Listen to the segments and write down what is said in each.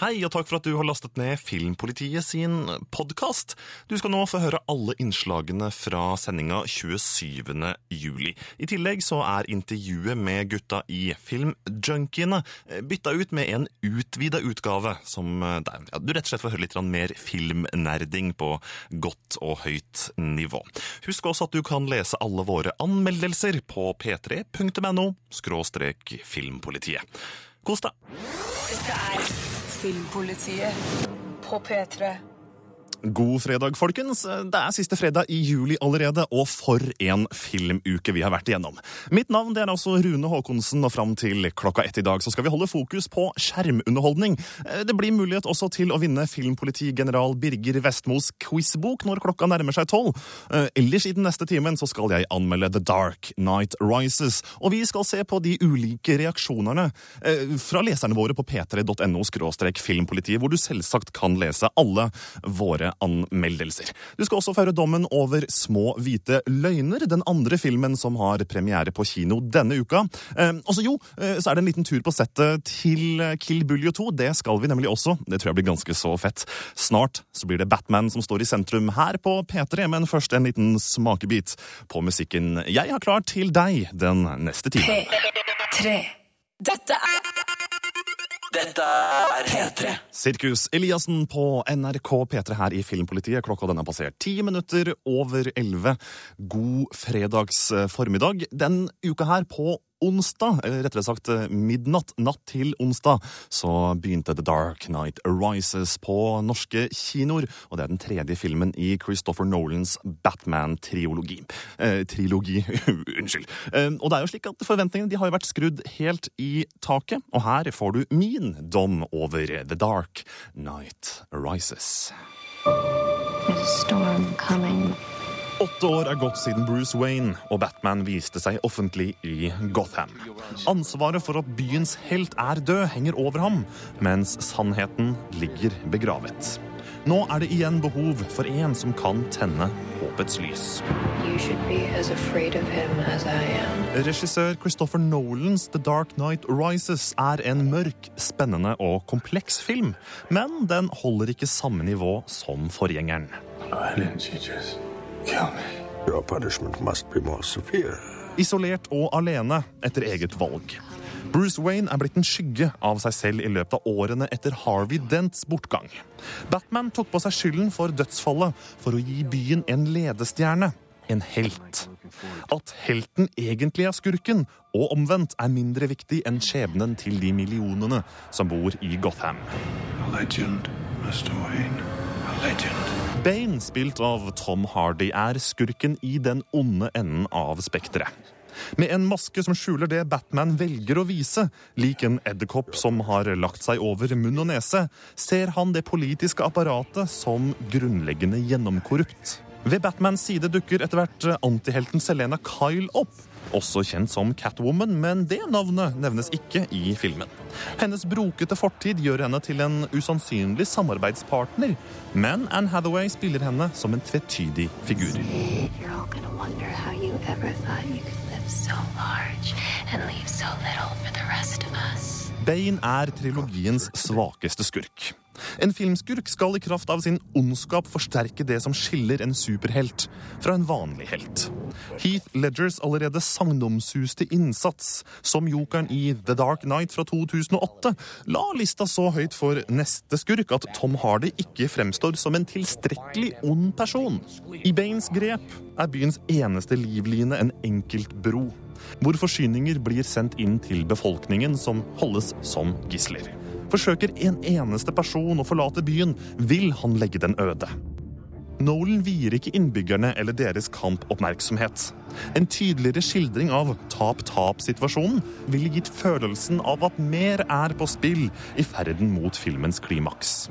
Hei, og takk for at du har lastet ned Filmpolitiet sin podkast. Du skal nå få høre alle innslagene fra sendinga 27. juli. I tillegg så er intervjuet med gutta i Filmjunkiene bytta ut med en utvida utgave, som der ja, du rett og slett får høre litt mer filmnerding på godt og høyt nivå. Husk også at du kan lese alle våre anmeldelser på p3.no skråstrek filmpolitiet. Kos deg! Filmpolitiet på P3. God fredag, folkens. Det er siste fredag i juli allerede, og for en filmuke vi har vært igjennom. Mitt navn er altså Rune Haakonsen, og fram til klokka ett i dag så skal vi holde fokus på skjermunderholdning. Det blir mulighet også til å vinne filmpolitigeneral Birger Vestmos quizbok når klokka nærmer seg tolv. Ellers i den neste timen så skal jeg anmelde The Dark Night Rises, og vi skal se på de ulike reaksjonene eh, fra leserne våre på p3.no filmpolitiet, hvor du selvsagt kan lese alle våre anmeldelser. Du skal også føre dommen over Små hvite løgner, den andre filmen som har premiere på kino denne uka. Og så jo, eh, så er det en liten tur på settet til Kill Buljo 2. Det skal vi nemlig også. Det tror jeg blir ganske så fett. Snart så blir det Batman som står i sentrum her på P3, men først en liten smakebit på musikken jeg har klart til deg den neste timen. P3. Dette er Dette er P3. Sirkus Eliassen på NRK P3 her i Filmpolitiet. Klokka den er passert ti minutter over elleve. God fredags formiddag. Den uka her på onsdag, eller rettere sagt midnatt, natt til onsdag, så begynte The Dark Night Rises på norske kinoer. Og det er den tredje filmen i Christopher Nolans Batman-triologi. Eh, trilogi, unnskyld. Eh, og det er jo slik at forventningene de har jo vært skrudd helt i taket, og her får du min dom over The Dark Night Rises. There's a storm coming. Åtte år er gått siden Bruce Wayne og Batman viste seg offentlig i Gotham. Ansvaret for at byens helt er død, henger over ham, mens sannheten ligger begravet. Nå er det igjen behov for en som kan tenne håpets lys. You should be as afraid of him as I am. Regissør Christopher Nolans The Dark Night Rises er en mørk, spennende og kompleks film, men den holder ikke samme nivå som forgjengeren. Why didn't you just kill me? Your punishment must be more severe. Isolert og alene etter eget valg. Bruce Wayne er blitt en skygge av seg selv i løpet av årene etter Harvey Dents bortgang. Batman tok på seg skylden for dødsfallet for å gi byen en ledestjerne. En helt. At helten egentlig er skurken, og omvendt, er mindre viktig enn skjebnen til de millionene som bor i Gotham. A legend, Mr. Wayne. A legend. Bane, spilt av Tom Hardy, er skurken i den onde enden av spekteret. Med en maske som skjuler det Batman velger å vise, lik en edderkopp som har lagt seg over munn og nese, ser han det politiske apparatet som grunnleggende gjennomkorrupt. Ved Batmans side dukker etter hvert antihelten Selena Kyle opp, også kjent som Catwoman, men det navnet nevnes ikke i filmen. Hennes brokete fortid gjør henne til en usannsynlig samarbeidspartner, men Anne Hathaway spiller henne som en tvetydig figur. Bane er trilogiens svakeste skurk. En filmskurk skal i kraft av sin ondskap forsterke det som skiller en superhelt fra en vanlig helt. Heath Ledgers allerede sagnomsuste innsats som jokeren i The Dark Night fra 2008 la lista så høyt for neste skurk at Tom Hardy ikke fremstår som en tilstrekkelig ond person. I Baines grep er byens eneste livline en enkelt bro, hvor forsyninger blir sendt inn til befolkningen som holdes som gisler. Forsøker en eneste person å forlate byen, vil han legge den øde. Nolan vier ikke innbyggerne eller deres kamp oppmerksomhet. En tydeligere skildring av tap-tap-situasjonen ville gitt følelsen av at mer er på spill i ferden mot filmens klimaks.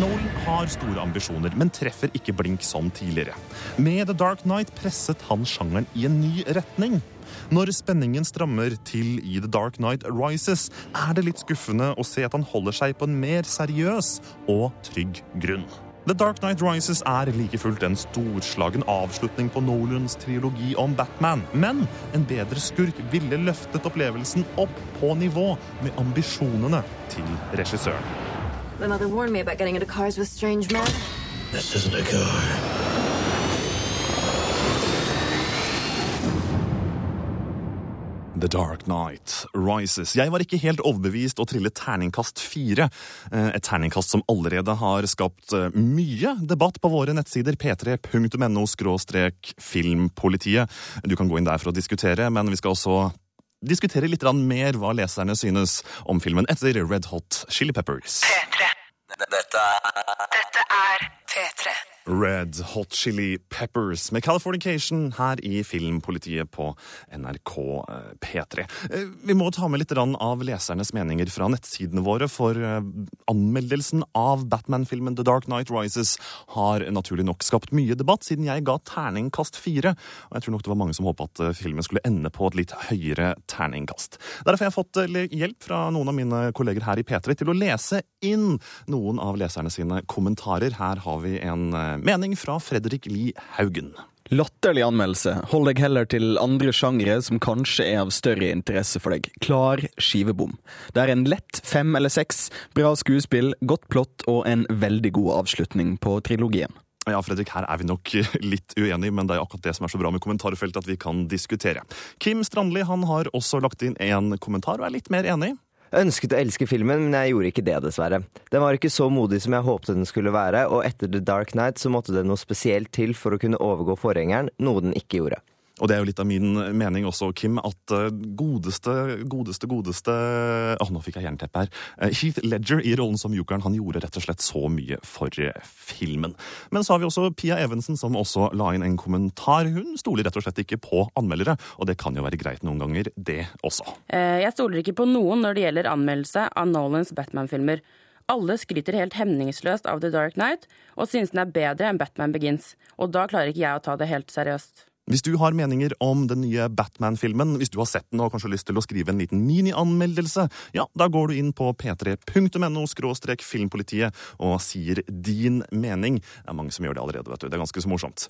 Nolan har store ambisjoner, men treffer ikke blink som tidligere. Med The Dark Knight presset han sjangeren i en ny retning. Når spenningen strammer til i The Dark Knight Rises, er det litt skuffende å se at han holder seg på en mer seriøs og trygg grunn. The Dark Knight Rises er like fullt en storslagen avslutning på Nolans trilogi om Batman. Men en bedre skurk ville løftet opplevelsen opp på nivå med ambisjonene til regissøren. My mother warned me about getting into cars with strange men. This isn't a car. The Dark Knight Rises. Jeg var ikke helt overbevist og trillet terningkast fire. Eh, Et terningkast som allerede har skapt eh, mye debatt på våre nettsider p3.no skråstrek filmpolitiet. Du kan gå inn der for å diskutere, men vi skal også diskutere litt mer hva leserne synes om filmen etter Red Hot Chili Peppers. P3. Dette er Dette er P3. Red Hot Chili Peppers med Californication her i Filmpolitiet på NRK eh, P3. Eh, Vi må ta med litt av lesernes meninger fra nettsidene våre, for eh, anmeldelsen av Batman-filmen The Dark Knight Rises har naturlig nok skapt mye debatt, siden jeg ga terningkast fire. Og jeg tror nok det var mange som håpet at filmen skulle ende på et litt høyere terningkast. Derfor har jeg fått hjelp fra noen av mine kolleger her i P3 til å lese inn noen av leserne sine kommentarer. Her har vi en mening fra Fredrik Lie Haugen. Latterlig anmeldelse. Hold deg heller til andre sjangere som kanskje er av større interesse for deg. Klar skivebom. Det er en lett fem eller seks, bra skuespill, godt plott og en veldig god avslutning på trilogien. Ja, Fredrik, her er vi nok litt uenige, men det er akkurat det som er så bra med kommentarfeltet, at vi kan diskutere. Kim Strandli han har også lagt inn en kommentar og er litt mer enig. Ønsket å elske filmen, men jeg gjorde ikke det, dessverre. Den var ikke så modig som jeg håpte den skulle være, og etter The Dark Knight så måtte det noe spesielt til for å kunne overgå forgjengeren, noe den ikke gjorde. Og det er jo litt av min mening også, Kim, at eh, godeste, godeste, godeste Å, nå fikk jeg jernteppe her. Eh, Heath Ledger i rollen som jokeren, han gjorde rett og slett så mye for eh, filmen. Men så har vi også Pia Evensen, som også la inn en kommentar. Hun stoler rett og slett ikke på anmeldere, og det kan jo være greit noen ganger, det også. Jeg stoler ikke på noen når det gjelder anmeldelse av Nolans Batman-filmer. Alle skryter helt hemningsløst av The Dark Knight og synes den er bedre enn Batman Begins, og da klarer ikke jeg å ta det helt seriøst. Hvis du har meninger om den nye Batman-filmen, hvis du har sett den og kanskje har lyst til å skrive en liten minianmeldelse, ja, da går du inn på p3.no filmpolitiet og sier din mening. Det er mange som gjør det allerede, vet du. Det er ganske så morsomt.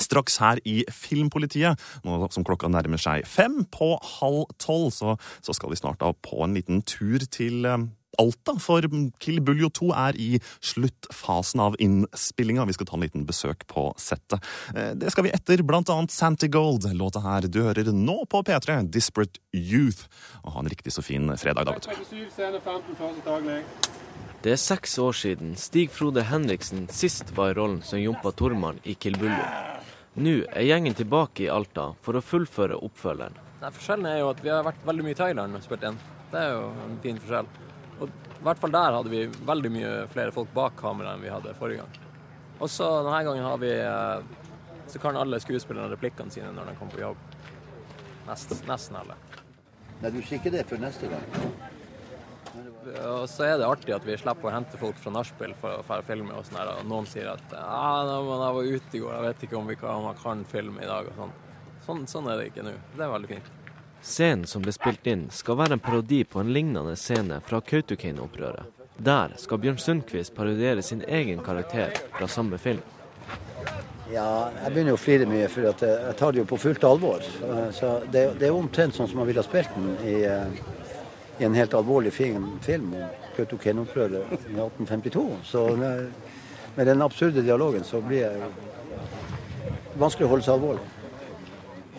Straks her i Filmpolitiet, nå som klokka nærmer seg fem på halv tolv, så, så skal vi snart da på en liten tur til eh, Alta, for Kill Buljo 2 er i sluttfasen av innspillinga. Vi skal ta en liten besøk på settet. Eh, Det skal vi etter blant annet Santi Gold, låta her du hører nå på P3, Disparate Youth. Og ha en riktig så fin fredag, da, vet du. Det er seks år siden Stig Frode Henriksen sist var i rollen som Jompa Tormann i Kill Buljo. Nå er gjengen tilbake i Alta for å fullføre oppfølgeren. Nei, forskjellen er jo at vi har vært veldig mye i Thailand og spilt inn. Det er jo en fin forskjell. Og i hvert fall der hadde vi veldig mye flere folk bak kamera enn vi hadde forrige gang. Og så denne gangen har vi eh, Så kan alle skuespillerne replikkene sine når de kommer på jobb. Nest, nesten alle. Nei, du sier det før neste gang. Og så er det artig at vi slipper å hente folk fra nachspiel for å fære filme, og her, og noen sier at ah, 'jeg var ute i går, jeg vet ikke om vi kan, om jeg kan filme i dag', og sånn. sånn. Sånn er det ikke nå. Det er veldig fint. Scenen som ble spilt inn, skal være en parodi på en lignende scene fra Kautokeino-opprøret. Der skal Bjørn Sundquist parodiere sin egen karakter fra samme film. Ja, jeg begynner å flire mye, for jeg jeg tar det jo på fullt alvor. Så det, det er omtrent sånn som man ville ha spilt den i, eh, i en helt alvorlig film, film om Kautokeino-opprøret i 1852. Så med, med den absurde dialogen så blir det vanskelig å holde seg alvorlig.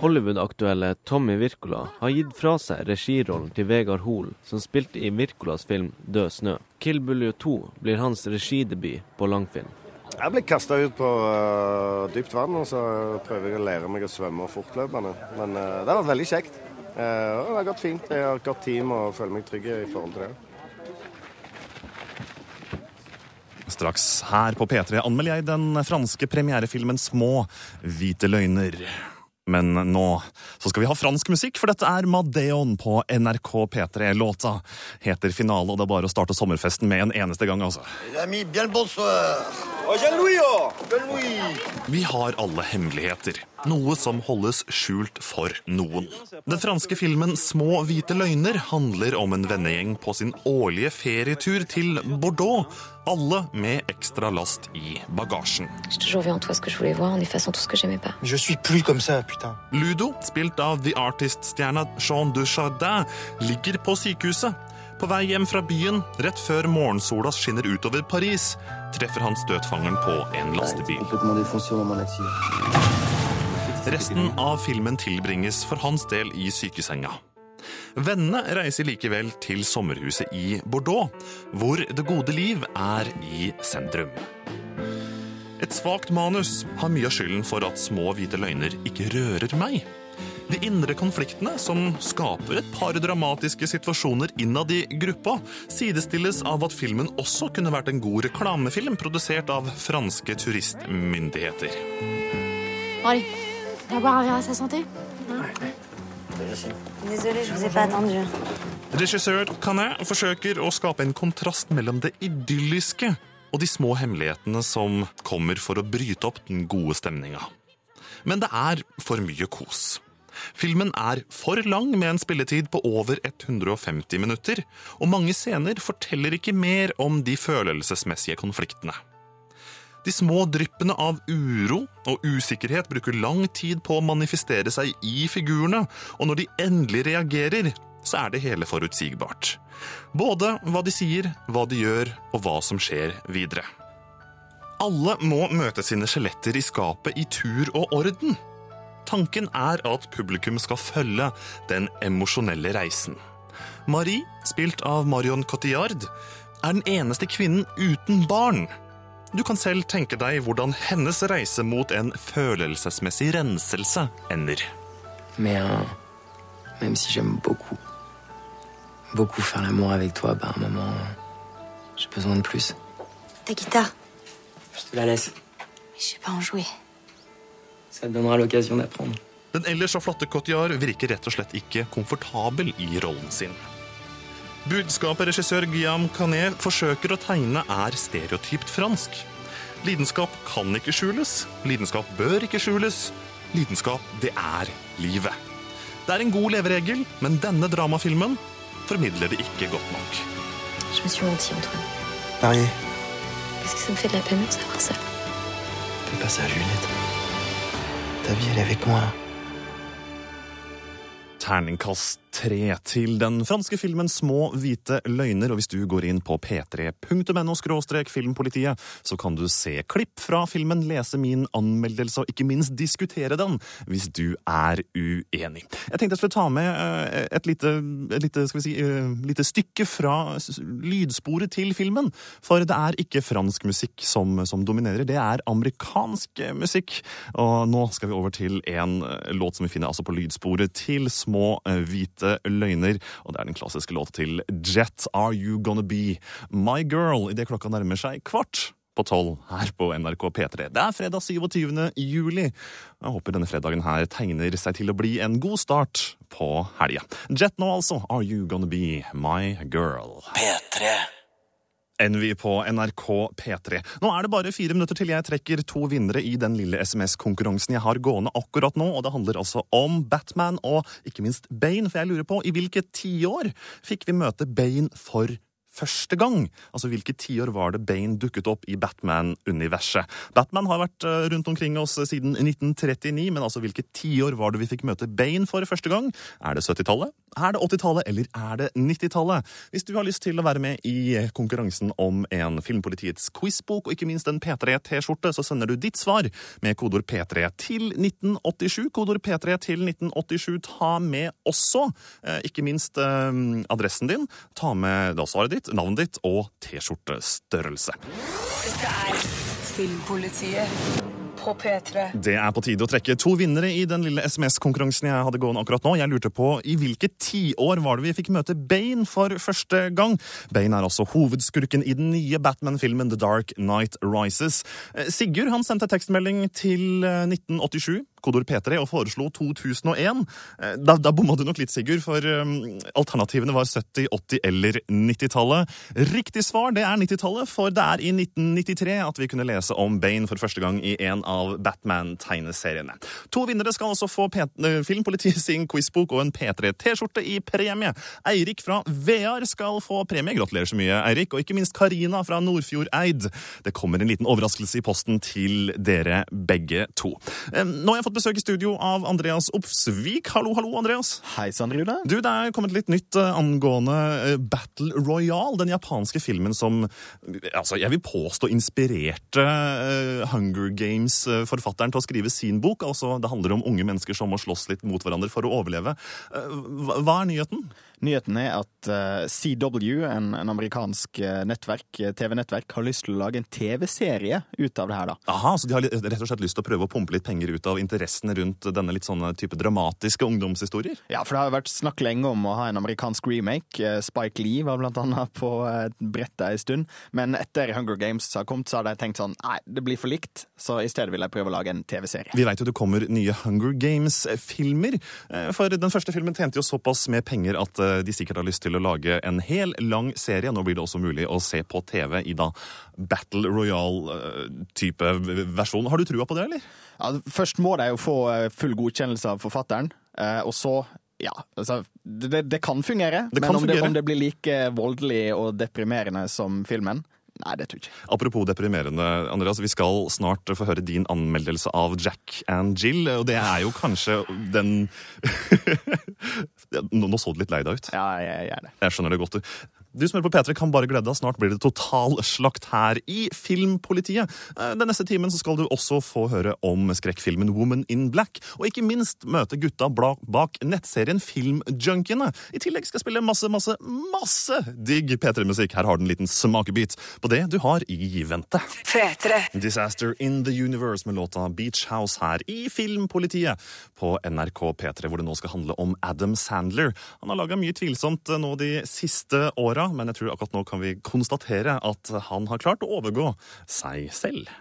Hollywood-aktuelle Tommy Wirkola har gitt fra seg regirollen til Vegard Hoel, som spilte i Wirkolas film 'Død snø'. 'Kill Buljo 2' blir hans regidebut på langfilm. Jeg ble kasta ut på uh, dypt vann, og så prøver jeg å lære meg å svømme fortløpende. Men uh, det har vært veldig kjekt. Uh, det har gått fint. Jeg har et godt team og føler meg trygg i forhold til det. Straks her på P3 anmelder jeg den franske premierefilmen Små hvite løgner. Men nå så skal vi ha fransk musikk, for dette er Madeon på NRK P3. Låta heter Finale, og det er bare å starte sommerfesten med en eneste gang, altså. Oh, oh Vi har alle hemmeligheter. Noe som holdes skjult for noen. Den franske filmen Små hvite løgner handler om en vennegjeng på sin årlige ferietur til Bordeaux. Alle med ekstra last i bagasjen. J'ai toujours vu en toi ce que je voulais voir en effaçant tout ce que j'aimais pas. Je suis plus comme. Ludo, spilt av The Artist-stjerna Jean Dujardin, ligger på sykehuset. På vei hjem fra byen, rett før morgensola skinner utover Paris, treffer han støtfangeren på en lastebil. Resten av filmen tilbringes for hans del i sykesenga. Vennene reiser likevel til sommerhuset i Bordeaux, hvor det gode liv er i sentrum. Et svakt manus har mye av skylden for at små hvite løgner ikke rører meg. De indre konfliktene, som skaper et par dramatiske situasjoner innad i gruppa, sidestilles av at filmen også kunne vært en god reklamefilm produsert av franske turistmyndigheter. Allez, on va boire un verre à sa santé Désolée, je vous ai pas attendu. Regissør Canet forsøker å skape en kontrast mellom det idylliske og de små hemmelighetene som kommer for å bryte opp den gode stemninga. Men det er for mye kos. Filmen er for lang med en spilletid på over 150 minutter, og mange scener forteller ikke mer om de følelsesmessige konfliktene. De små dryppene av uro og usikkerhet bruker lang tid på å manifestere seg i figurene, og når de endelig reagerer, så er det hele forutsigbart. Både hva de sier, hva de gjør, og hva som skjer videre. Alle må møte sine skjeletter i skapet i tur og orden. Tanken er at publikum skal følge den emosjonelle reisen. Marie, spilt av Marion Cotillard, er den eneste kvinnen uten barn. Du kan selv tenke deg hvordan hennes reise mot en følelsesmessig renselse ender. Euh, même si j'aime beaucoup, beaucoup faire l'amour avec toi, bah à un moment, j'ai besoin de plus. Ta guitare Je te la laisse. Mais je sais pas en jouer. Ça te donnera l'occasion d'apprendre. Den ellers så flotte Cotillard virker rett og slett ikke komfortabel i rollen sin. Budskapet regissør Guillaume Canet forsøker å tegne, er stereotypt fransk. Lidenskap kan ikke skjules. Lidenskap bør ikke skjules. Lidenskap, det er livet. Det er en god leveregel, men denne dramafilmen formidler det ikke godt nok. Je me suis menti, Antoine. Marié, Parce que ça me fait de la peine de savoir ça. fais pas ça, Juliette. Ta vie, elle est avec moi. Terningkast tre til den franske filmen Små hvite løgner. Og hvis du går inn på p3.no filmpolitiet, så kan du se klipp fra filmen, lese min anmeldelse og ikke minst diskutere den hvis du er uenig. Jeg tenkte jeg skulle ta med eh, et lite, et lite, si, eh, lite stykke fra lydsporet til filmen. For det er ikke fransk musikk som, som dominerer, det er amerikansk musikk. Og nå skal vi over til en eh, låt som vi finner altså på lydsporet til Små eh, hvite løgner. Og det er den klassiske låta til Jet, Are You Gonna Be My Girl? Idet klokka nærmer seg kvart på tolv her på NRK P3. Det er fredag 27. juli. Jeg håper denne fredagen her tegner seg til å bli en god start på helga. Jet nå, altså. Are You Gonna Be My Girl? P3. Envy på NRK P3. Nå er det bare fire minutter til jeg trekker to vinnere i den lille SMS-konkurransen jeg har gående akkurat nå, og det handler altså om Batman og ikke minst Bane, for jeg lurer på i hvilket tiår fikk vi møte Bane for første gang? Altså hvilke tiår var det Bane dukket opp i Batman-universet? Batman har vært eh, rundt omkring oss siden 1939, men altså hvilke tiår var det vi fikk møte Bane for første gang? Er det 70-tallet? Er det 80-tallet, eller er det 90-tallet? Hvis du har lyst til å være med i konkurransen om en Filmpolitiets quizbok og ikke minst en P3-T-skjorte, så sender du ditt svar med kodord P3 til 1987. Kodord P3 til 1987. Ta med også, eh, ikke minst eh, adressen din. Ta med da svaret ditt, navnet ditt og T-skjortestørrelse. Dette er Filmpolitiet på P3. Det er på tide å trekke to vinnere i den lille SMS-konkurransen jeg hadde gående akkurat nå. Jeg lurte på i hvilket tiår var det vi fikk møte Bane for første gang? Bane er altså hovedskurken i den nye Batman-filmen The Dark Knight Rises. Eh, Sigurd han sendte tekstmelding til eh, 1987. kodord P3, og foreslo 2001. Eh, Da, da bomma du nok litt, Sigurd, for um, alternativene var 70-, 80- eller 90-tallet. Riktig svar det er 90-tallet, for det er i 1993 at vi kunne lese om Bane for første gang i en av Batman-tegneseriene. To vinnere skal også få eh, Filmpolitiet sin quizbok og en P3-T-skjorte i premie. Eirik fra Vear skal få premie. Gratulerer så mye, Eirik. Og ikke minst Karina fra Nordfjordeid. Det kommer en liten overraskelse i posten til dere begge to. Nå har jeg fått besøk i studio av Andreas Opsvik. Hallo, hallo, Andreas. Hei sann, Rune. Du, Det er kommet litt nytt eh, angående eh, Battle Royale, den japanske filmen som altså, jeg vil påstå inspirerte eh, Hunger Games-forfatteren til å skrive sin bok. Altså, Det handler om unge mennesker som må slåss litt mot hverandre for å overleve. Hva er nyheten? Nyheten er at eh, CW, en, en amerikansk eh, nettverk, eh, TV-nettverk, har lyst til å lage en TV-serie ut av det her. da. Aha, så De har rett og slett lyst til å prøve å pumpe litt penger ut av interessen rundt denne litt sånne type dramatiske ungdomshistorier? Ja, for det har jo vært snakk lenge om å ha en amerikansk remake. Spike Lee var blant annet på brettet en stund. Men etter Hunger Games har kommet, så har de tenkt sånn nei, det blir for likt, så i stedet vil jeg prøve å lage en TV-serie. Vi vet jo det kommer nye Hunger Games-filmer. For den første filmen tjente jo såpass med penger at de sikkert har lyst til å lage en hel lang serie. Nå blir det også mulig å se på TV i da Battle Royale-type versjon. Har du trua på det, eller? Ja, først må de jo få eh, full godkjennelse av forfatteren, eh, og så ja, altså, det, det kan fungere, Det men kan om, det, om det blir like voldelig og deprimerende som filmen, nei, det tror jeg ikke. Apropos deprimerende, Andreas, vi skal snart få høre din anmeldelse av Jack and Jill. Og det er jo kanskje den Nå så du litt lei deg ut. Ja, jeg gjør det. Jeg skjønner det godt. du. Du som hører på P3 kan bare glede deg. Snart blir det totalslakt her i Filmpolitiet. Eh, Den neste timen så skal du også få høre om skrekkfilmen Woman in Black. Og ikke minst møte gutta bak nettserien Filmjunkiene. I tillegg skal jeg spille masse, masse, masse digg P3-musikk. Her har du en liten smakebit på det du har i vente. P3. Disaster in the Universe med låta Beach House her i Filmpolitiet på NRK P3, hvor det nå skal handle om Adam Sandler. Han har laga mye tvilsomt nå de siste åra, men jeg tror akkurat nå kan vi konstatere at han har klart å overgå seg selv.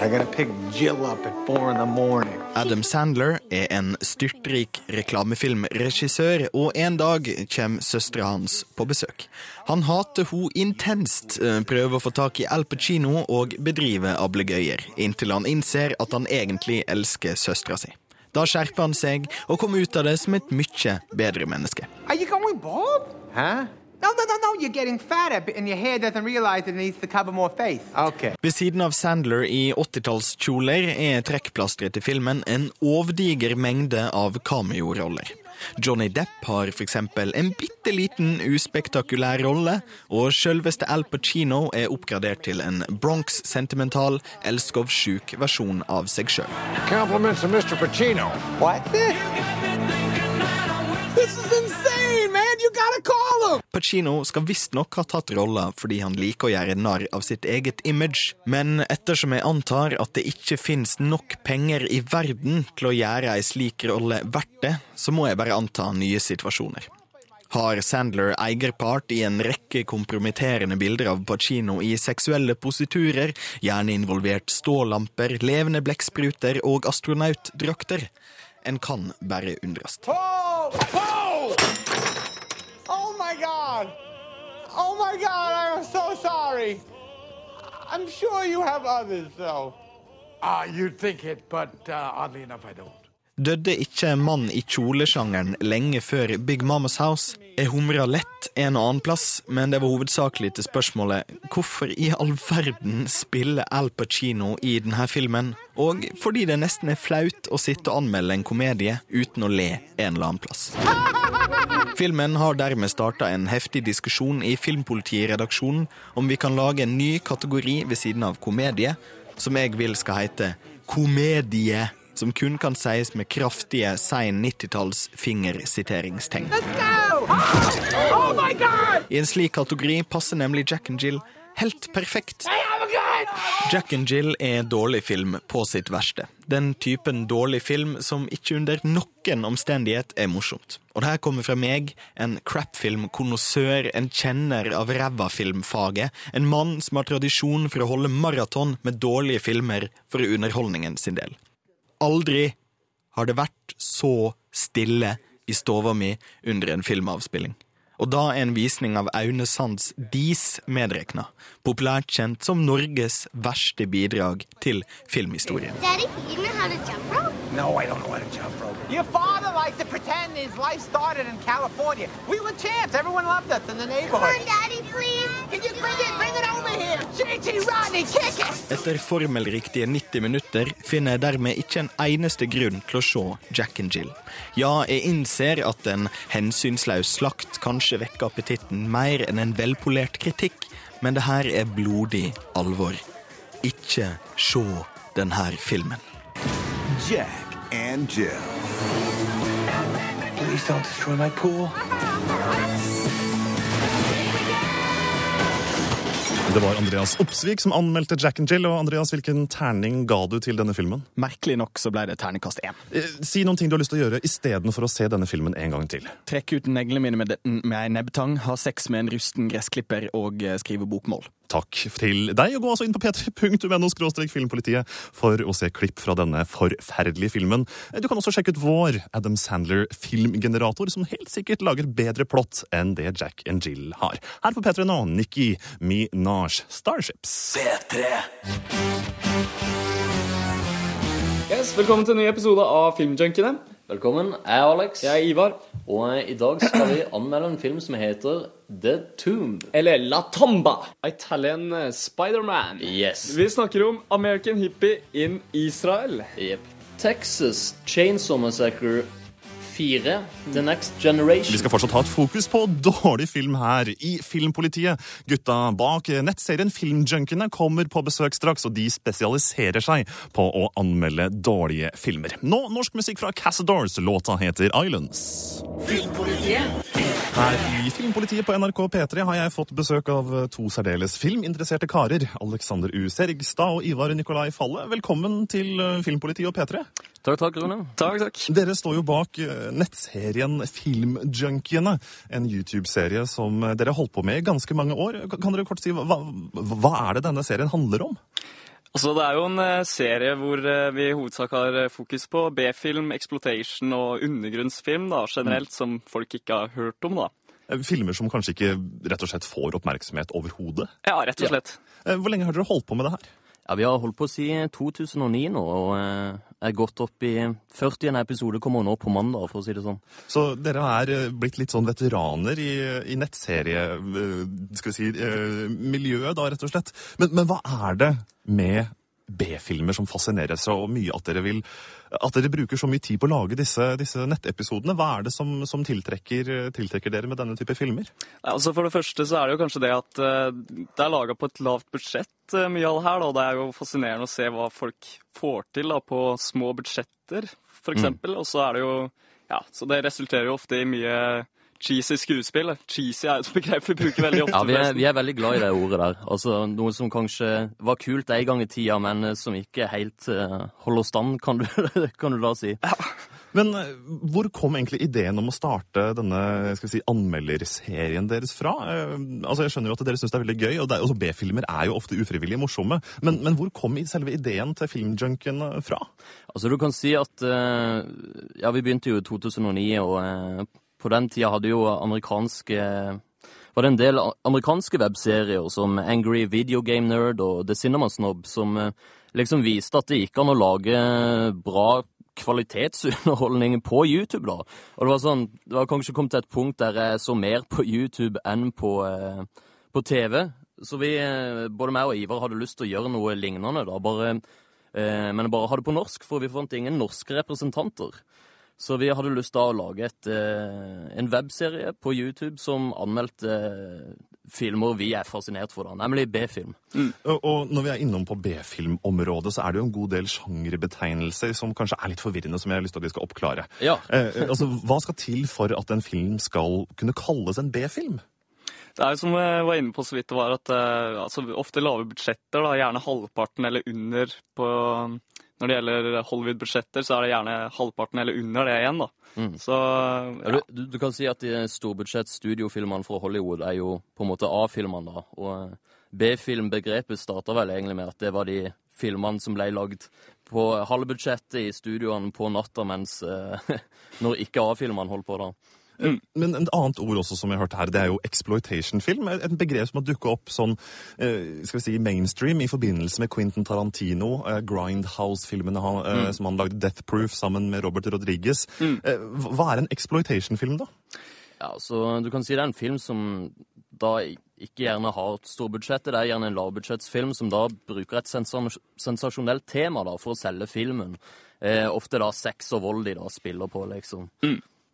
I gotta pick Jill up at four in the morning. Adam Sandler er en styrtrik reklamefilmregissør, og en dag kommer søstera hans på besøk. Han hater hun intenst, eh, prøver å få tak i Al Pacino og bedriver ablegøyer, inntil han innser at han egentlig elsker søstera si. Da skjerper han seg og kommer ut av det som et mye bedre menneske. Are you going bald? Huh? No, no, no, no. You're getting fatter, and your hair doesn't realize it needs to cover more face. Okay. Ved siden av Sandler i 80-tallskjoler er trekkplasteret til filmen en ovdiger mengde av cameo-roller. Johnny Depp har for eksempel en bitte liten uspektakulær rolle, og sjølveste Al Pacino er oppgradert til en Bronx-sentimental, elskovsjuk versjon av seg sjøl. Compliments of Mr. Pacino. What? this is insane, man. You gotta call him. Pacino skal visstnok ha tatt rolla fordi han liker å gjøre narr av sitt eget image, men ettersom jeg antar at det ikke finnes nok penger i verden til å gjøre ei slik rolle verdt det, så må jeg bare anta nye situasjoner. Har Sandler eierpart i en rekke kompromitterende bilder av Pacino i seksuelle positurer, gjerne involvert stålamper, levende blekkspruter og astronautdrakter? En kan bare undres. Oh! My God! Oh my God! I am so sorry. I'm sure you have others, though. Ah, you'd think it, but uh, oddly enough, I don't. Døde ikke mann i kjolesjangeren lenge før Big Mamas House? Jeg humra lett en og annen plass, men det var hovedsakelig til spørsmålet hvorfor i all verden spiller Al Pacino i denne filmen, og fordi det nesten er flaut å sitte og anmelde en komedie uten å le en eller annen plass. Filmen har dermed starta en heftig diskusjon i Filmpolitiredaksjonen om vi kan lage en ny kategori ved siden av komedie, som jeg vil skal hete komedie, som kun kan sies med kraftige sein 90-talls fingersiteringsteng. Oh! I en slik kategori passer nemlig Jack and Jill helt perfekt. Jack and Jill er dårlig film på sitt verste. Den typen dårlig film som ikke under noen omstendighet er morsomt. Og det her kommer fra meg, en crapfilm-konnoissør, en kjenner av ræva-filmfaget, en mann som har tradisjon for å holde maraton med dårlige filmer for underholdningen sin del. Aldri har det vært så stille i stova mi under en filmavspilling. Og da er en visning av Aune Sands Dis medregna, populært kjent som Norges verste bidrag til filmhistorien. Daddy, you know how to jump rope? No, I don't know how to jump rope. Your father liked to pretend his life started in California. We were champs. Everyone loved us in the neighborhood. Come on, Daddy, please. Can you bring it? Bring it over Etter formelriktige 90 minutter finner jeg dermed ikke en eneste grunn til å se Jack and Jill. Ja, jeg innser at en hensynsløs slakt kanskje vekker appetitten mer enn en velpolert kritikk, men det her er blodig alvor. Ikke se denne filmen. Jack and Jill. Please don't destroy my pool. Det var Andreas Opsvik som anmeldte Jack and Jill. Og Andreas, hvilken terning ga du til denne filmen? Merkelig nok så ble det terningkast én. Eh, Si noen ting du har lyst til å gjøre istedenfor å se denne filmen en gang til. Trekke ut neglene mine med, med ei nebbtang, ha sex med en rusten gressklipper og eh, skrive bokmål. Takk til deg, og gå altså inn på p3.no filmpolitiet for å se klipp fra denne forferdelige filmen. Du kan også sjekke ut vår Adam Sandler filmgenerator, som helt sikkert lager bedre plott enn det Jack and Jill har. Her på P3 nå, Nikki Minaj Starships. P3. Yes, velkommen til en ny episode av Filmjunkiene. Velkommen. Jeg er Alex. Jeg er Ivar. Og i dag skal vi anmelde en film som heter The Tomb. Eller La Tomba. Italian Spiderman. Spider-Man. Yes. Vi snakker om American Hippie in Israel. Yep. Texas Chainsaw Massacre 4. The Next Generation. Vi skal fortsatt ha et fokus på dårlig film her i Filmpolitiet. Gutta bak nettserien Filmjunkene kommer på besøk straks, og de spesialiserer seg på å anmelde dårlige filmer. Nå norsk musikk fra Cassadors. Låta heter Islands. Filmpolitiet. Her i Filmpolitiet på NRK P3 har jeg fått besøk av to særdeles filminteresserte karer. Alexander U. Sergstad og Ivar Nikolai Falle. Velkommen til Filmpolitiet og P3. Takk, takk, Rune. Takk, takk. Dere står jo bak eh, nettserien Filmjunkiene. En YouTube-serie som dere holdt på med i ganske mange år. Kan dere kort si, hva, hva er det denne serien handler om? Altså, det er jo en eh, serie hvor eh, vi i hovedsak har eh, fokus på B-film, exploitation og undergrunnsfilm da, generelt, som folk ikke har hørt om. da. Filmer som kanskje ikke rett og slett får oppmerksomhet overhodet? Ja, rett og slett. Ja. Hvor lenge har dere holdt på med det her? Ja, Vi har holdt på siden 2009 nå, og eh, er gått opp i 40 episode kommer nå på mandag, for å si det sånn. Så dere er eh, blitt litt sånn veteraner i, i nettserie, eh, skal vi si, miljøet da, rett og slett. Men, men hva er det med B-filmer som fascinerer seg, og mye at dere vil at dere bruker så mye tid på å lage disse, disse nettepisodene? Hva er det som, som tiltrekker, tiltrekker dere med denne type filmer? Altså For det første så er det jo kanskje det at eh, det er laga på et lavt budsjett, eh, mye av det her. da, og Det er jo fascinerende å se hva folk får til da, på små budsjetter, f.eks. eksempel. Og så er det jo Ja, så det resulterer jo ofte i mye cheesy skuespill. Cheesy er et begrep vi bruker veldig ofte. Ja, vi er, vi er veldig glad i det ordet der. Altså Noe som kanskje var kult en gang i tida, men eh, som ikke helt uh, holder stand, kan du, kan du da si. Ja. Men eh, hvor kom egentlig ideen om å starte denne skal vi si, anmelderserien deres fra? Altså Jeg skjønner jo at dere syns det er veldig gøy, og er- B-filmer er jo ofte ufrivillig morsomme. Men, men hvor kom selve ideen til Filmjunken fra? Altså Du kan si at Ja, vi begynte jo i 2009, og på den tida hadde jo amerikanske var det en del amerikanske webserier som Angry Video Game Nerd og The Cinema Snob som eh, liksom viste at det gikk an å lage bra kvalitetsunderholdning på YouTube, da. Og det var sånn, det var kanskje kommet til et punkt der jeg så mer på YouTube enn på, eh, på TV. Så vi, eh, både meg og Ivar, hadde lyst til å gjøre noe lignende, da. Bare, men bare ha det på norsk, for vi fant ingen norske representanter. Så vi hadde lyst til å lage et, eh, en webserie på YouTube som anmeldte eh, filmer vi er fascinert for, da, nemlig B-film. Og, og når vi er innom på B-filmområdet, så er det jo en god del sjangerbetegnelser som kanskje er litt forvirrende, som jeg har lyst til at vi skal oppklare. Ja. Eh, altså, Hva skal til for at en film skal kunne kalles en B-film? Det er jo som jeg var inne på så vidt det var, at eh, altså, ofte lave budsjetter, da, gjerne halvparten eller under på Når det gjelder Hollywood-budsjetter, så er det gjerne halvparten eller under det igjen, da. Mm. Så Ja, du, du, du kan si at de storbudsjett studiofilmene fra Hollywood er jo på en måte A-filmene, da. Og eh, B-filmbegrepet starta vel egentlig med at det var de filmene som ble lagd på halvbudsjettet i studioene på natta mens eh, Når ikke A-filmene holdt på, da. Mm. Men et annet ord også som jeg hørte her, det er jo exploitation-film. Et begrep som har dukket opp sånn eh, skal vi si, mainstream i forbindelse med Quentin Tarantino, eh, Grindhouse-filmene eh, Mm. som han lagde Death Proof sammen med Robert Rodriguez. Mm. Hva er en exploitation-film, da? Ja, så Du kan si det er en film som da ikke gjerne har et storbudsjett. Det er gjerne en lavbudsjettsfilm som da bruker et sensasjonelt tema da for å selge filmen. Eh, ofte da sex og vold de da spiller på, liksom.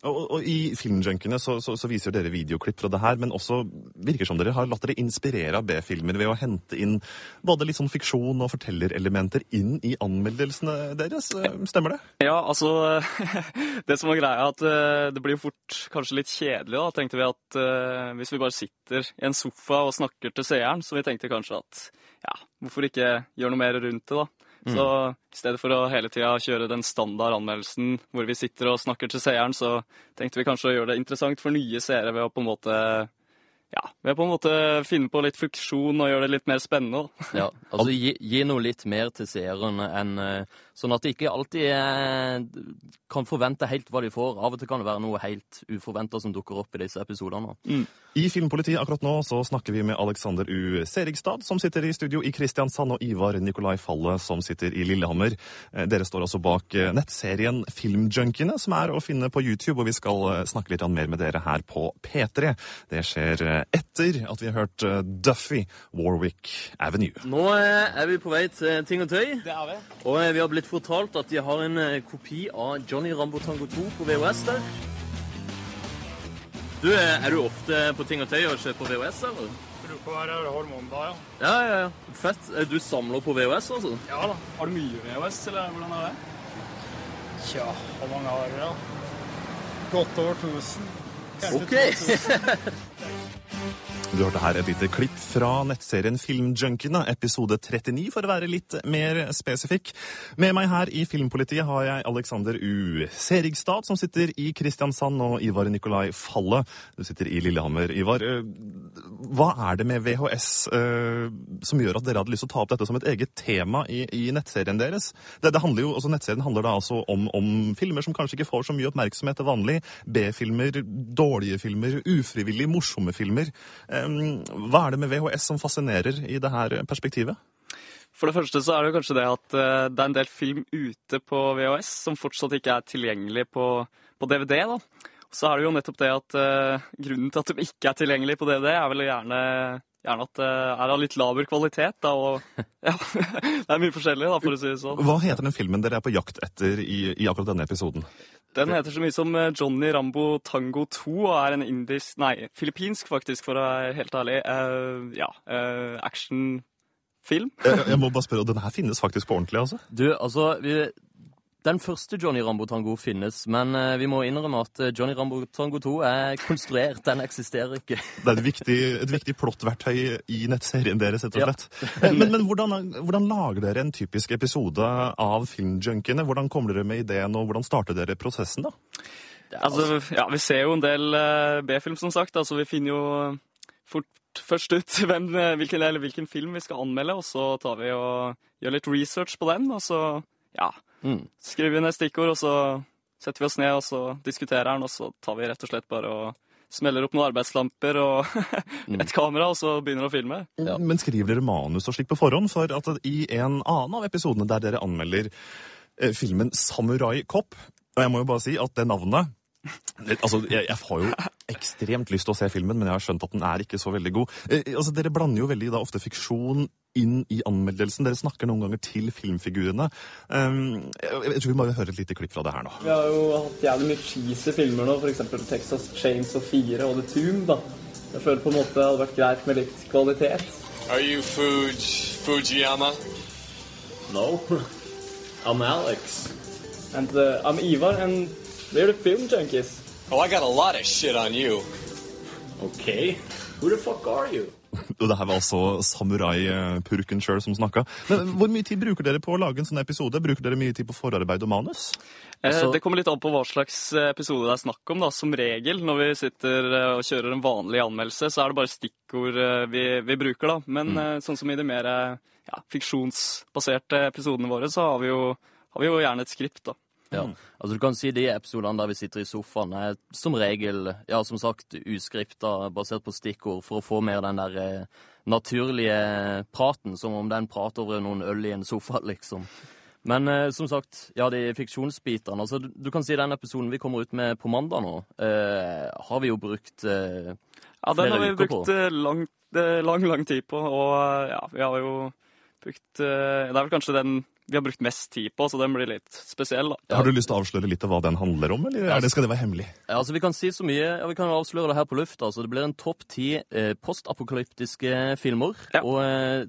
Og, og I Filmjunkene så, så, så viser dere videoklipp fra det her, men også virker som dere har latt dere inspirere av B-filmer ved å hente inn både litt sånn fiksjon og fortellerelementer inn i anmeldelsene deres. Stemmer det? Ja, altså Det som var greia, er at eh, det blir fort kanskje litt kjedelig. da, tenkte vi at eh, Hvis vi bare sitter i en sofa og snakker til seeren, så vi tenkte kanskje at ja, hvorfor ikke gjøre noe mer rundt det, da. Så i stedet for å hele tida kjøre den standard anmeldelsen hvor vi sitter og snakker til seeren, så tenkte vi kanskje å gjøre det interessant for nye seere ved å på en måte ja, ved på en måte finne på litt funksjon og gjøre det litt mer spennende. Ja, altså gi, gi noe litt mer til seerne enn eh, Sånn at de ikke alltid eh, kan forvente helt hva de får. Av og til kan det være noe helt uforventa som dukker opp i disse episodene. I Filmpolitiet akkurat nå så snakker vi med Alexander U. Serigstad, som sitter i studio i Kristiansand, og Ivar Nikolai Falle, som sitter i Lillehammer. Eh, Dere står altså bak nettserien Filmjunkiene, som er å finne på YouTube, og vi skal snakke litt mer med dere her på P3. Det skjer etter at vi har hørt eh, Duffy, Warwick Avenue. Nå eh, er vi på vei til Ting og Tøy. Det er vi. Og eh, vi har blitt fortalt at de har en eh, kopi av Johnny Rambo Tango 2 på VHS der. Du, eh, Er du ofte på Ting og Tøy og ser på VHS, eller? Bruker å være hormondag, ja. Ja, ja, ja. Fett. Eh, Du samler på VHS, altså? Ja da. Har du mye VHS, eller hvordan er det? Tja, hvor mange har du, da? Godt over 1000. Ok. 2000. Du hørte her et lite klipp fra nettserien Filmjunkiene, episode 39 for å være litt mer spesifikk. Med meg her i Filmpolitiet har jeg Alexander U. Serigstad, som sitter i Kristiansand, og Ivar Nikolai Falle. Du sitter i Lillehammer. Ivar, eh, hva er det med VHS uh, som gjør at dere hadde lyst til å ta opp dette som et eget tema i, i nettserien deres? Det, det handler jo, altså Nettserien handler da altså om, om filmer som kanskje ikke får så mye oppmerksomhet til vanlig. B-filmer, dårlige filmer, ufrivillig morsomme filmer. Eh, hva er det med VHS som fascinerer i det her perspektivet? For det første så er det kanskje det at eh, det er en del film ute på VHS som fortsatt ikke er tilgjengelig på, på DVD. da. Så er det jo nettopp det at uh, grunnen til at de ikke er tilgjengelig på DVD, er vel gjerne, gjerne at det er av litt laber kvalitet. da, og ja, Det er mye forskjellig, da, for å si det sånn. Hva heter den filmen dere er på jakt etter i, i akkurat denne episoden? Den heter så mye som eh, Johnny Rambo Tango 2 og er en indisk Nei, filippinsk, faktisk, for å være helt ærlig. Uh, ja, uh, actionfilm. Jeg, jeg må bare spørre, og Den her finnes faktisk på ordentlig, altså? Du, altså vi, Den første Johnny Rambo Tango finnes, men eh, vi må innrømme at eh, Johnny Rambo Tango 2 er konstruert. Den eksisterer ikke. Det er et viktig, et viktig plottverktøy i nettserien deres, rett og slett. Ja. Men, men hvordan, hvordan lager dere en typisk episode av Filmjunkiene? Hvordan kommer dere med ideen, og hvordan starter dere prosessen, da? Altså, ja, Vi ser jo en del eh, B-film, som sagt. altså Vi finner jo fort først ut hvem, eh, hvilken, eller hvilken film vi skal anmelde, og så tar vi og gjør litt research på den. Og så ja, skriver vi ned stikkord, og så setter vi oss ned og så diskuterer den, og så tar vi rett og slett bare og smeller opp noen arbeidslamper og et kamera, og så begynner å filme. Men skriver dere manus og slikt på forhånd? For at i en annen av episodene der dere anmelder eh, filmen Samurai Cop Og jeg må jo bare si at det navnet Altså, jeg, jeg får jo ekstremt lyst til å se filmen, men jeg har skjønt at den er ikke så veldig god. Eh, altså, Dere blander jo veldig da ofte fiksjon inn i anmeldelsen. Dere snakker noen ganger til filmfigurene. Um, jeg, tror vi må høre et lite klipp fra det her nå. Vi har jo hatt jævlig mye cheesy filmer nå, f.eks. Texas Chainsaw 4 og The Tomb. da. Jeg føler på en måte det hadde vært greit med litt kvalitet. Are you Fuji, Fujiyama? No. I'm Alex. And uh, I'm Ivar, and we're the film junkies. Oh, I got a lot of shit on you. Okay. Who the fuck are you? Og det her var altså samurai-purken sjøl som snakka. Men hvor mye tid bruker dere på å lage en sånn episode? Bruker dere mye tid på forarbeid og manus? Altså... det kommer litt an på hva slags eh, episode det er snakk om. da. Som regel når vi sitter eh, og kjører en vanlig anmeldelse, så er det bare stikkord eh, vi, vi bruker. da. Men Mm. eh, sånn som i de mer eh, ja, fiksjonsbaserte episodene våre, så har vi jo, har vi jo gjerne et skript. da. Ja. Altså Du kan si de episodene der vi sitter i sofaen, er som regel ja, som sagt uskripta, basert på stikkord, for å få mer den der eh, naturlige praten, som om den prater over noen øl i en sofa, liksom. Men eh, som sagt, ja, de fiksjonsbitene altså du, du kan si den episoden vi kommer ut med på mandag nå, eh, har vi jo brukt eh, Ja, Den har vi brukt eh, lang, eh, lang, lang tid på, og ja, vi har jo brukt Det er vel kanskje den vi har brukt mest tid på, så den blir litt spesiell, da. Har du lyst til å avsløre litt av hva den handler om, eller ja. det, skal det være hemmelig? Ja, altså Vi kan si så mye, ja, vi kan avsløre det her på lufta. Altså, det blir en topp ti eh, postapokalyptiske filmer. Og eh,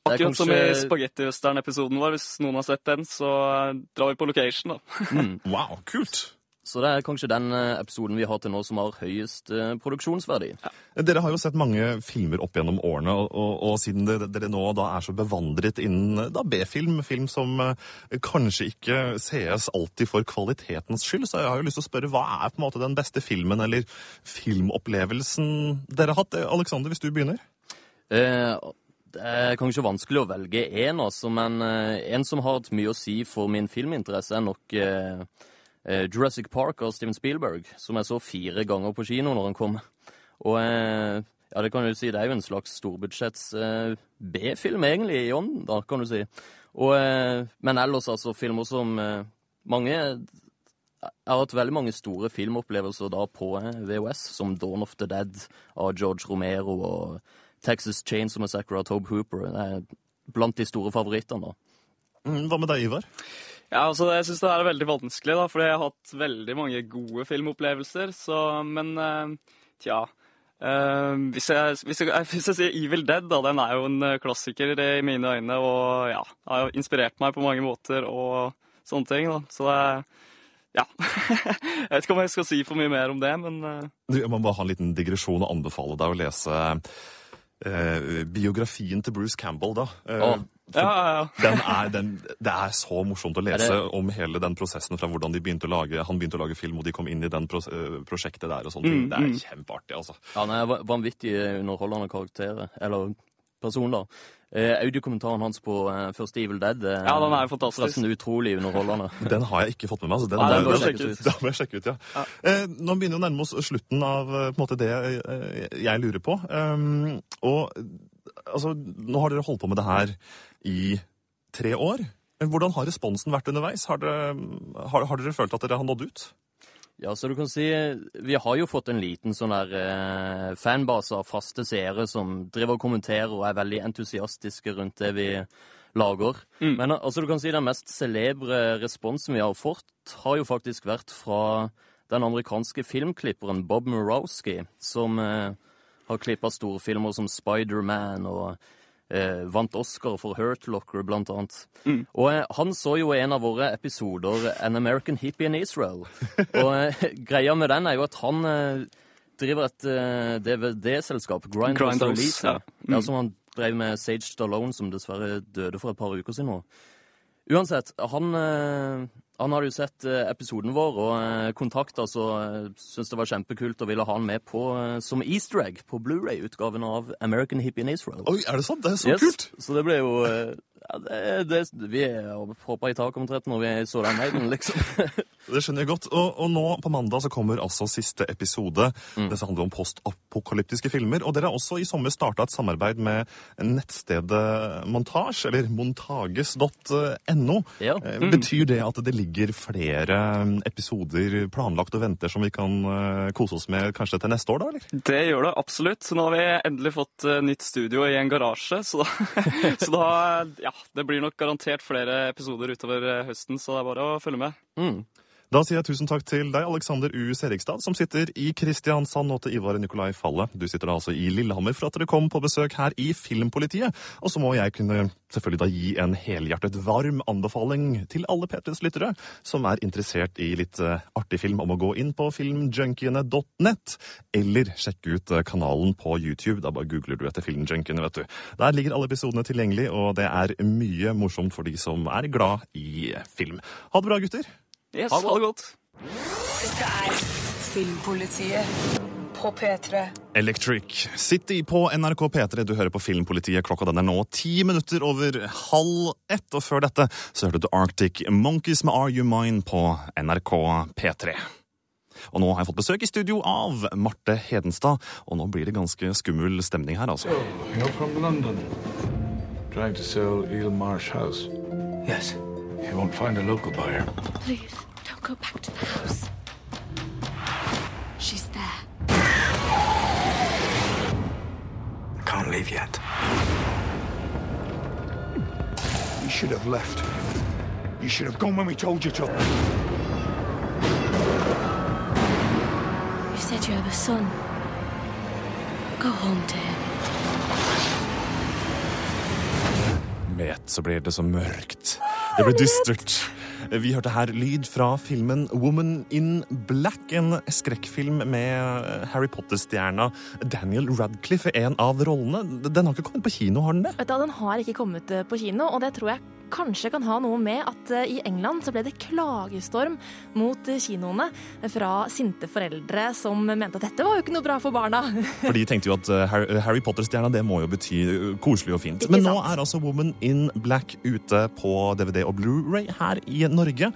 Akkurat kanskje... Som i spagetti-western-episoden vår. Hvis noen har sett den, så eh, drar vi på location, da. Mm. Wow, kult! Så det er kanskje den eh, episoden vi har til nå som har høyest produksjonsverdi. produksjonsverdi. Dere har jo sett mange filmer opp gjennom årene, og, og, og siden dere, dere nå da er så bevandret innen B-film, film som eh, kanskje ikke sees alltid for kvalitetens skyld, så jeg har jo lyst til å spørre hva er på en måte den beste filmen eller filmopplevelsen dere har hatt? Aleksander, Alexander, hvis du begynner? Eh, det er kanskje vanskelig å velge én, altså, men eh, en som har hatt mye å si for min filminteresse, er nok eh, eh, Jurassic Park av Steven Spielberg, som jeg så fire ganger på kino når han kom. Og eh, ja, det kan du si, det er jo en slags storbudsjetts eh, B-film, egentlig, i ånden, da, kan du si. Og, eh, men ellers, altså, filmer som eh, mange jeg har hatt veldig mange store filmopplevelser da på eh, VHS, som Dawn of the Dead av George Romero og Texas Chains som Massacre av Tobe Hooper. Det er blant de store favorittene. da. Mm, Hva med deg, Ivar? Ja, altså Jeg syns det er veldig vanskelig, da, fordi jeg har hatt veldig mange gode filmopplevelser. Så, men uh, tja Uh, hvis, jeg, hvis, jeg, hvis jeg sier Evil Dead, da, den er jo en eh, klassiker i mine øyne. Og ja, har jo inspirert meg på mange måter og sånne ting. da. Så det ja. jeg vet ikke om jeg skal si for mye mer om det, men uh... Du, Jeg må bare ha en liten digresjon og anbefale deg å lese eh, biografien til Bruce Campbell, da. Eh, oh. Ja, ja, ja. Den er, den, det er så morsomt å lese det- om hele den prosessen fra hvordan de begynte å lage, han begynte å lage film, og de kom inn i den pros eh, prosjektet der og sånne ting. Mm, Det er mm. kjempeartig, altså. Han er vanvittig underholdende karakter, eller person, da. Eh, Audiokommentaren hans på eh, første Evil Dead eh, Ja, den er jo fantastisk. forresten utrolig underholdende. Den har jeg ikke fått med meg. Så den, Nei, den den, ut. Må jeg sjekke ut, ja. Eh, nå begynner vi å nærme oss slutten av på en måte, det jeg lurer på. Um, og altså, nå har dere holdt på med det her i tre år. Hvordan har responsen vært underveis? Har dere, har, har dere følt at dere har nådd ut? Ja, så du kan si Vi har jo fått en liten sånn der eh, fanbase av faste seere som driver og kommenterer og er veldig entusiastiske rundt det vi lager. Mm. Men altså, du kan si den mest celebre responsen vi har fått, har jo faktisk vært fra den amerikanske filmklipperen Bob Murowski, som eh, har klippa store filmer som Spider-Man og eh, vant Oscar for Hurt Locker, blant annet. Mm. Og eh, han så jo en av våre episoder, An American Hippie in Israel. Og eh, greia med den er jo at han eh, driver et eh, DVD-selskap, Grindhouse, Release, ja. Mm. der som han drev med Sage Stallone, som dessverre døde for et par uker siden nå. Uansett, han, eh, han hadde jo sett eh, episoden vår og eh, kontakta oss og syntes det var kjempekult og ville ha han med på, som easter egg på Blu-ray-utgaven av American Hippie in Israel. Oi, er det sant? Det er så kult! Så det ble jo ja, det, det, Vi hoppa i taket omtrent når vi er i mailen, liksom. Det skjønner jeg godt. Og, og nå på mandag så kommer altså siste episode. Mm. Det handler om postapokalyptiske filmer. Og dere har også i sommer starta et samarbeid med nettstedet Montage, eller montages.no. Ja. Eh, Mm. Betyr det at det ligger flere episoder planlagt og venter som vi kan eh, kose oss med kanskje til neste år, da? eller? Det gjør det absolutt. Nå har vi endelig fått eh, nytt studio i en garasje. Så da, så da Ja, det blir nok garantert flere episoder utover eh, høsten, så det er bare å følge med. Mm. Da sier jeg tusen takk til deg, Alexander U. Serigstad, som sitter i Kristiansand, og til Ivar Nikolai Falle. Du sitter da altså i Lillehammer for at dere kom på besøk her i Filmpolitiet. Og så må jeg kunne selvfølgelig da gi en helhjertet varm anbefaling til alle P3s lyttere som er interessert i litt eh, artig film, om å gå inn på filmjunkiene.net, eller sjekke ut eh, kanalen på YouTube. Da bare googler du etter Filmjunkiene, vet du. Der ligger alle episodene tilgjengelig, og det er mye morsomt for de som er glad i film. Ha det bra, gutter. Yes, ha det godt. Dette er Filmpolitiet på P3. Electric City på NRK P3. Du hører på Filmpolitiet. Klokka den er nå ti minutter over halv ett. Og før dette så hørte du Arctic Monkeys med Are You Mine på NRK P3. Og nå har jeg fått besøk i studio av Marte Hedenstad, og nå blir det ganske skummel stemning her, altså. You're from London. Trying to sell Eel Marsh House. Yes. You won't find a local buyer. Please, don't go back to the house. She's there. I can't leave yet. You should have left. You should have gone when we told you to. You said you have a son. Go home to him. Med ett så blir det så mørkt. Det blir dystert. Vi hørte her lyd fra filmen Woman in Black, en skrekkfilm med Harry Potter-stjerna Daniel Radcliffe en av rollene. Den har ikke kommet på kino, har den det? Vet du, Den har ikke kommet eh, på kino, og det tror jeg kanskje kan ha noe med at eh, i England så ble det klagestorm mot eh, kinoene fra sinte foreldre som mente at dette var jo ikke noe bra for barna. For de tenkte jo at eh, Harry- Potter-stjerna det må jo bety koselig og fint. Men nå er altså Woman in Black ute på DVD og Blu-ray her i Norge.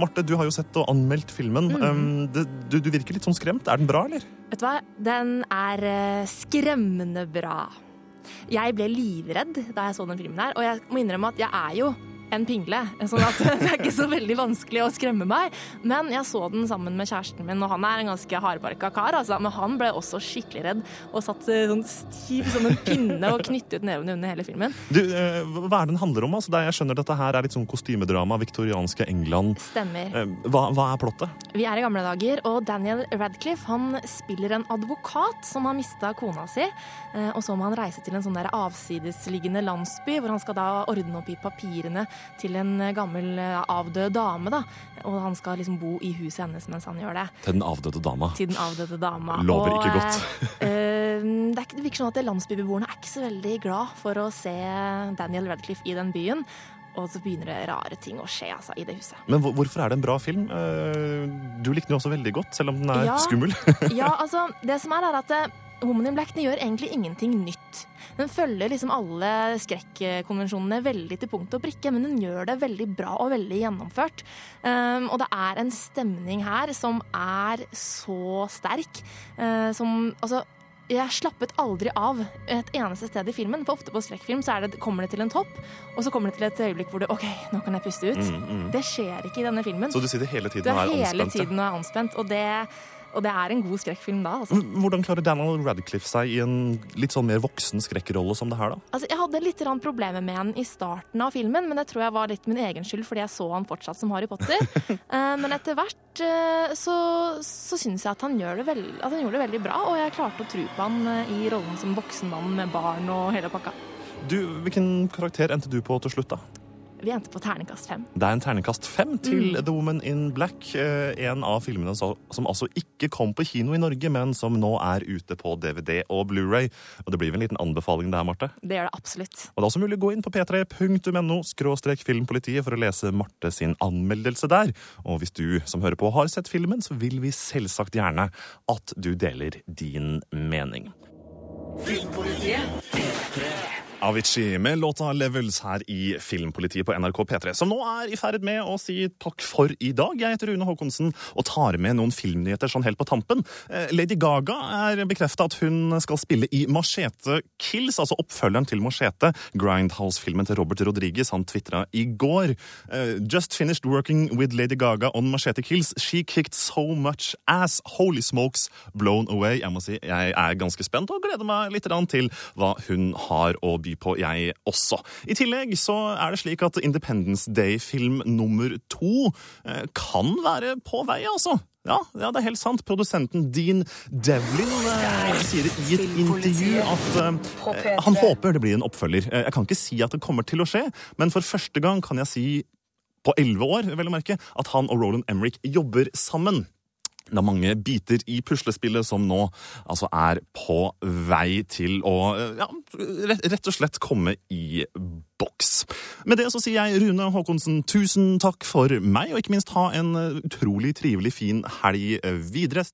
Marte, du har jo sett og anmeldt filmen. Mm. Du, du virker litt sånn skremt. Er den bra, eller? Vet du hva, den er skremmende bra. Jeg ble livredd da jeg så den filmen her, og jeg må innrømme at jeg er jo en pingle, sånn at det er ikke så veldig vanskelig å skremme meg. Men jeg så den sammen med kjæresten min, og han er en ganske hardbarka kar, altså. Men han ble også skikkelig redd og satt eh, sånn stiv som en pinne og knyttet nevene under hele filmen. Du, eh, hva er det den handler om? Altså, jeg skjønner dette her er litt sånn kostymedrama, viktorianske England. Stemmer. Eh, hva, hva er plottet? Vi er i gamle dager, og Daniel Radcliffe han spiller en advokat som har mista kona si. Og så må han reise til en sånn der avsidesliggende landsby, hvor han skal da ordne opp i papirene til en eh, gammel eh, avdød dame. da. Og han skal liksom bo i huset hennes mens han gjør det. Til den avdøde dama. Til den avdøde dama. Lover Og, ikke godt. eh, det, er ikke, det virker sånn at landsbybeboerne er ikke så veldig glad for å se Daniel Radcliffe i den byen. Og så begynner det rare ting å skje altså, i det huset. Men hvorfor er det en bra film? Eh, Du likte den jo også veldig godt, selv om den er Ja. skummel. ja, altså, det som er, er at Woman in Black gjør egentlig ingenting nytt. Den følger liksom alle skrekkonvensjonene veldig til punkt og prikke, men den gjør det veldig bra og veldig gjennomført. Um, og det er en stemning her som er så sterk. Uh, som Altså jeg slappet aldri av et eneste sted i filmen. For ofte på skrekkfilm så det, kommer det til en topp, og så kommer det til et øyeblikk hvor du OK, nå kan jeg puste ut. Mm, mm. Det skjer ikke i denne filmen. Så du sitter hele tiden og er er hele anspent, ja. tiden og er anspent, og det, og det er en god skrekkfilm da. Altså. Hvordan klarer Daniel Radcliffe seg i en litt sånn mer voksen skrekkrolle som det her, da? Altså, jeg hadde litt problemer med han i starten av filmen, men det tror jeg var litt min egen skyld, fordi jeg så han fortsatt som Harry Potter. Eh, men etter hvert eh, så, så syns jeg at han, gjør det veld, at han gjorde det veldig bra, og jeg klarte å tro på han eh, i rollen som voksen mann med barn og hele pakka. Du, Hvilken karakter endte du på til slutt, da? Vi endte på terningkast fem. Det er en terningkast fem til Mm. The Woman in Black. eh, En av filmene som altså ikke kom på kino i Norge, men som nå er ute på DVD og Blu-ray. Og det blir vel en liten anbefaling der, Marte? Det gjør det absolutt. Og det er også mulig å gå inn på p3.no skråstrek filmpolitiet for å lese Marte sin anmeldelse der. Og hvis du som hører på har sett filmen, så vil vi selvsagt gjerne at du deler din mening. Filmpolitiet. Avicii med låta 'Levels' her i Filmpolitiet på NRK P3, som nå er i ferd med å si takk for i dag. Jeg heter Rune Håkonsen og tar med noen filmnyheter sånn helt på tampen. Eh, Lady Gaga er bekrefta at hun skal spille i Machete Kills, altså oppfølgeren til Machete, Grindhouse-filmen til Robert Rodriguez. Han tvitra i går. eh, Just finished working with Lady Gaga on Machete Kills. She kicked so much ass. Holy smokes, blown away. Jeg må si, jeg er ganske spent og gleder meg litt til hva hun har å by by på, jeg også. I tillegg så er det slik at Independence Day-film nummer to eh, kan være på vei, altså. Ja, ja, det er helt sant. Produsenten Dean Devlin eh, sier i et intervju at eh, han håper det blir en oppfølger. Eh, Jeg kan ikke si at det kommer til å skje, men for første gang kan jeg si på elleve år, vel å merke, at han og Roland Emrik jobber sammen. Det er mange biter i puslespillet som nå altså er på vei til å ja, rett og slett komme i boks. Med det så sier jeg Rune Håkonsen tusen takk for meg, og ikke minst ha en utrolig trivelig fin helg videre.